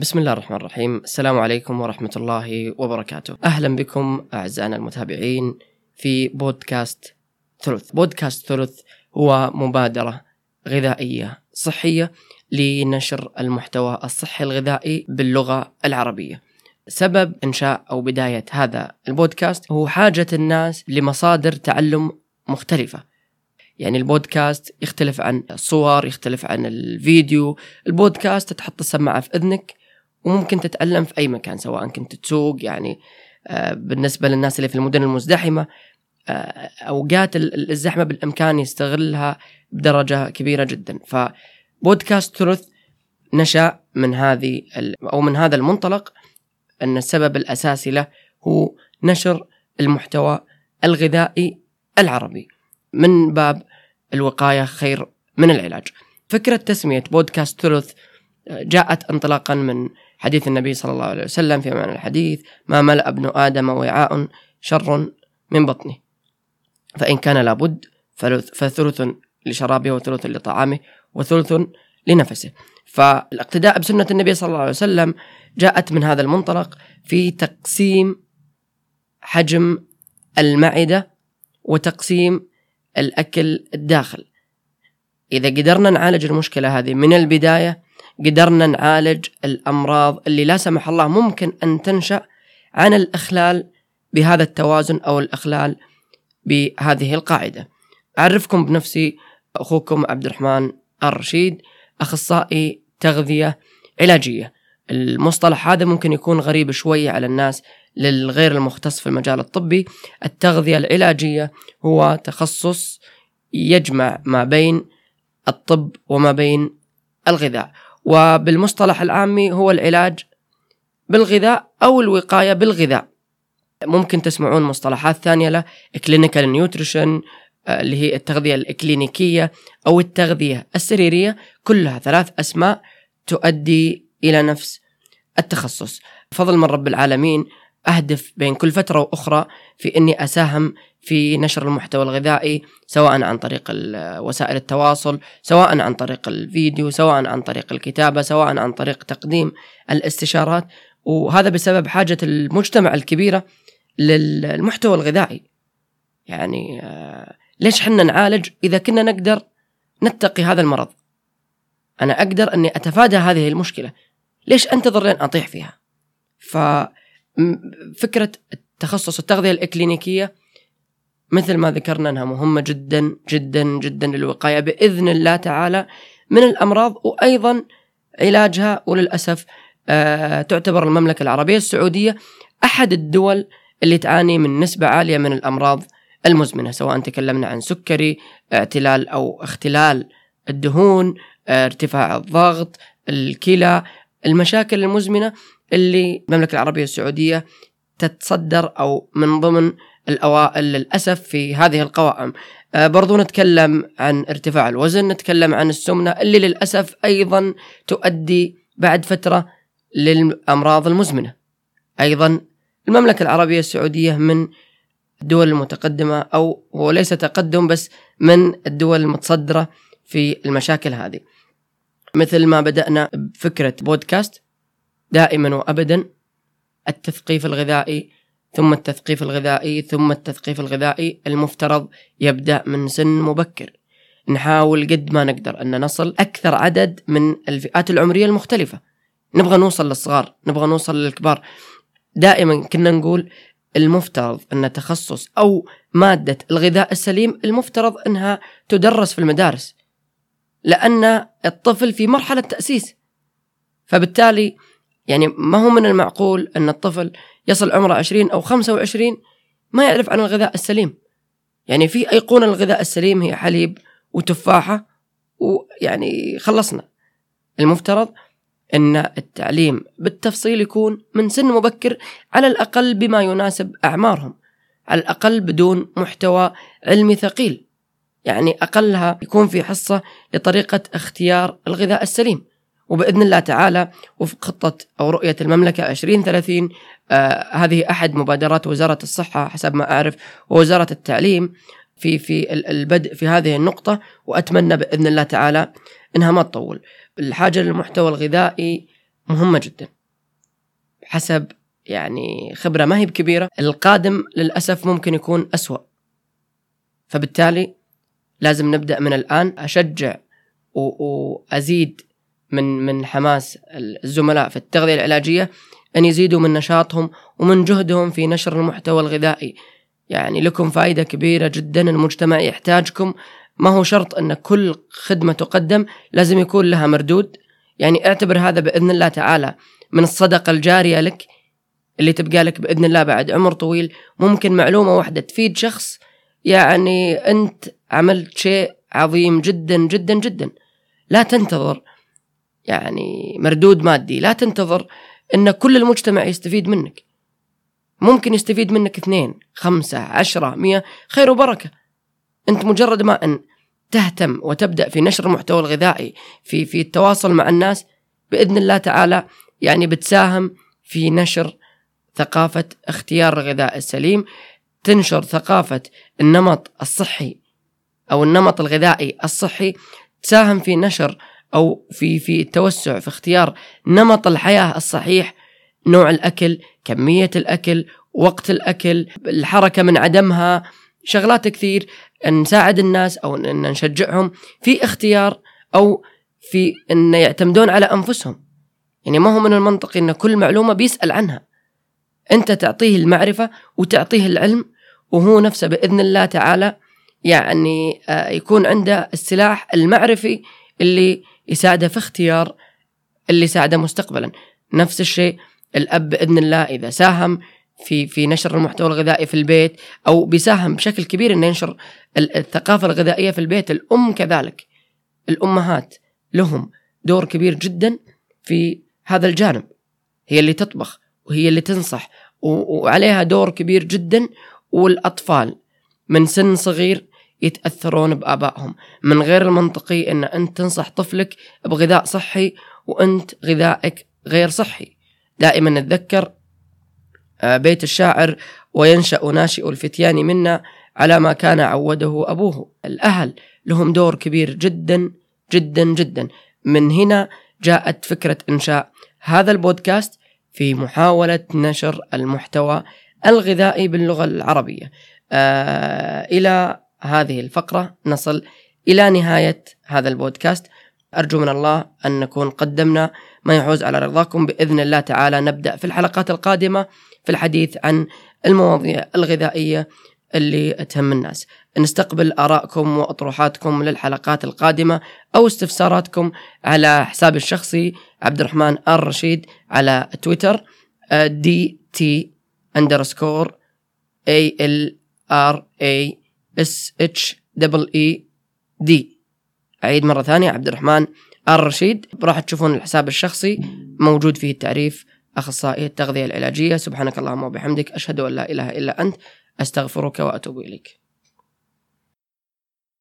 بسم الله الرحمن الرحيم. السلام عليكم ورحمة الله وبركاته. أهلا بكم أعزائنا المتابعين في بودكاست ثلث. بودكاست ثلث هو مبادرة غذائية صحية لنشر المحتوى الصحي الغذائي باللغة العربية. سبب إنشاء أو بداية هذا البودكاست هو حاجة الناس لمصادر تعلم مختلفة. يعني البودكاست يختلف عن الصور يختلف عن الفيديو. البودكاست تحط السماعة في إذنك وممكن تتألم في أي مكان سواء كنت تسوق يعني آه، بالنسبة للناس اللي في المدن المزدحمة آه، أوقات الزحمة بالإمكان يستغلها بدرجة كبيرة جدا. فبودكاست ثلث نشأ من هذه أو من هذا المنطلق أن السبب الأساسي له هو نشر المحتوى الغذائي العربي من باب الوقاية خير من العلاج. فكرة تسمية بودكاست ثلث آه، جاءت انطلاقا من حديث النبي صلى الله عليه وسلم في معنى الحديث ما ملأ ابن آدم وعاء شر من بطنه. فإن كان لابد فثلث لشرابه وثلث لطعامه وثلث لنفسه. فالاقتداء بسنة النبي صلى الله عليه وسلم جاءت من هذا المنطلق في تقسيم حجم المعدة وتقسيم الأكل الداخل. إذا قدرنا نعالج المشكلة هذه من البداية قدرنا نعالج الأمراض اللي لا سمح الله ممكن أن تنشأ عن الإخلال بهذا التوازن أو الإخلال بهذه القاعدة. أعرفكم بنفسي أخوكم عبد الرحمن الرشيد أخصائي تغذية علاجية. المصطلح هذا ممكن يكون غريب شوي على الناس للغير المختص في المجال الطبي. التغذية العلاجية هو تخصص يجمع ما بين الطب وما بين الغذاء. وبالمصطلح العامي هو العلاج بالغذاء أو الوقاية بالغذاء. ممكن تسمعون مصطلحات ثانية له clinical nutrition آه، اللي هي التغذية الإكلينيكية أو التغذية السريرية. كلها ثلاث أسماء تؤدي إلى نفس التخصص. فضل من رب العالمين أهدف بين كل فترة وأخرى في أني أساهم في نشر المحتوى الغذائي سواء عن طريق وسائل التواصل سواء عن طريق الفيديو سواء عن طريق الكتابة سواء عن طريق تقديم الاستشارات. وهذا بسبب حاجة المجتمع الكبيرة للمحتوى الغذائي. يعني آه، ليش حنا نعالج إذا كنا نقدر نتقي هذا المرض؟ أنا أقدر أني أتفادى هذه المشكلة. ليش أنتظر لين أطيح فيها؟ ففكرة تخصص التغذية الإكلينيكية مثل ما ذكرنا أنها مهمة جدا جدا جدا للوقاية. بإذن الله تعالى من الأمراض وأيضا علاجها وللأسف آه تعتبر المملكة العربية السعودية أحد الدول اللي تعاني من نسبة عالية من الأمراض المزمنة سواء تكلمنا عن سكري اعتلال أو اختلال الدهون ارتفاع الضغط الكلى المشاكل المزمنة اللي المملكة العربية السعودية تتصدر أو من ضمن الأوائل للأسف في هذه القوائم. آه، برضو نتكلم عن ارتفاع الوزن نتكلم عن السمنة اللي للأسف أيضا تؤدي بعد فترة للأمراض المزمنة. أيضا المملكة العربية السعودية من الدول المتقدمة أو هو ليس تقدم بس من الدول المتصدرة في المشاكل هذه. مثل ما بدأنا بفكرة بودكاست دائما وأبدا التثقيف الغذائي ثم التثقيف الغذائي ثم التثقيف الغذائي المفترض يبدأ من سن مبكر. نحاول قد ما نقدر أن نصل أكثر عدد من الفئات العمرية المختلفة. نبغى نوصل للصغار نبغى نوصل للكبار. دائما كنا نقول المفترض أن تخصص أو مادة الغذاء السليم المفترض أنها تدرس في المدارس لأن الطفل في مرحلة تأسيس. فبالتالي يعني ما هو من المعقول أن الطفل يصل عمره 20 أو 25 ما يعرف عن الغذاء السليم. يعني في أيقونة الغذاء السليم هي حليب وتفاحة ويعني خلصنا. المفترض أن التعليم بالتفصيل يكون من سن مبكر على الأقل بما يناسب أعمارهم على الأقل بدون محتوى علمي ثقيل. يعني أقلها يكون في حصة لطريقة اختيار الغذاء السليم. وبإذن الله تعالى وفق خطة أو رؤية المملكة 2030 آه هذه أحد مبادرات وزارة الصحة حسب ما أعرف ووزارة التعليم في في البدء في هذه النقطة وأتمنى بإذن الله تعالى إنها ما تطول. الحاجة للمحتوى الغذائي مهمة جدا حسب يعني خبرة ما هي بكبيرة القادم للأسف ممكن يكون أسوأ فبالتالي لازم نبدأ من الآن أشجع وأزيد من من حماس الزملاء في التغذية العلاجية أن يزيدوا من نشاطهم ومن جهدهم في نشر المحتوى الغذائي. يعني لكم فائدة كبيرة جدا المجتمع يحتاجكم. ما هو شرط أن كل خدمة تقدم لازم يكون لها مردود. يعني اعتبر هذا بإذن الله تعالى من الصدقة الجارية لك اللي تبقى لك بإذن الله بعد عمر طويل. ممكن معلومة واحدة تفيد شخص يعني أنت عملت شيء عظيم جدا جدا جدا. لا تنتظر يعني مردود مادي. لا تنتظر أن كل المجتمع يستفيد منك. ممكن يستفيد منك اثنين خمسة عشرة مية خير وبركة. أنت مجرد ما أن تهتم وتبدأ في نشر المحتوى الغذائي في في التواصل مع الناس بإذن الله تعالى يعني بتساهم في نشر ثقافة اختيار الغذاء السليم تنشر ثقافة النمط الصحي أو النمط الغذائي الصحي تساهم في نشر أو في في التوسع في اختيار نمط الحياة الصحيح نوع الأكل كمية الأكل وقت الأكل الحركة من عدمها شغلات كثير نساعد الناس أو أن نشجعهم في اختيار أو في أن يعتمدون على أنفسهم. يعني ما هو من المنطقي أن كل معلومة بيسأل عنها. أنت تعطيه المعرفة وتعطيه العلم وهو نفسه بإذن الله تعالى يعني آه، يكون عنده السلاح المعرفي اللي يساعده في اختيار اللي يساعده مستقبلا. نفس الشيء الأب بإذن الله إذا ساهم في في نشر المحتوى الغذائي في البيت أو بيساهم بشكل كبير إنه ينشر الثقافة الغذائية في البيت الأم كذلك الأمهات لهم دور كبير جدا في هذا الجانب. هي اللي تطبخ وهي اللي تنصح وعليها دور كبير جدا. والأطفال من سن صغير يتأثرون بآبائهم. من غير المنطقي إن أنت تنصح طفلك بغذاء صحي وأنت غذائك غير صحي. دائما نتذكر آه، بيت الشاعر وينشأ ناشئ الفتيان منا على ما كان عوده أبوه الأهل. لهم دور كبير جدا جدا جدا. من هنا جاءت فكرة إنشاء هذا البودكاست في محاولة نشر المحتوى الغذائي باللغة العربية. آه إلى هذه الفقرة نصل إلى نهاية هذا البودكاست. أرجو من الله أن نكون قدمنا ما يحوز على رضاكم. بإذن الله تعالى نبدأ في الحلقات القادمة في الحديث عن المواضيع الغذائية اللي تهم الناس. نستقبل آرائكم وأطروحاتكم للحلقات القادمة أو استفساراتكم على حسابي الشخصي عبد الرحمن آر رشيد على تويتر دي تي اندرسكور اي ال ار اي اس اتش دبل اي دي أعيد مرة ثانية عبد الرحمن آر رشيد. راح تشوفون الحساب الشخصي موجود فيه التعريف أخصائي التغذية العلاجية. سبحانك اللهم وبحمدك أشهد أن لا إله إلا أنت أستغفرك وأتوب إليك.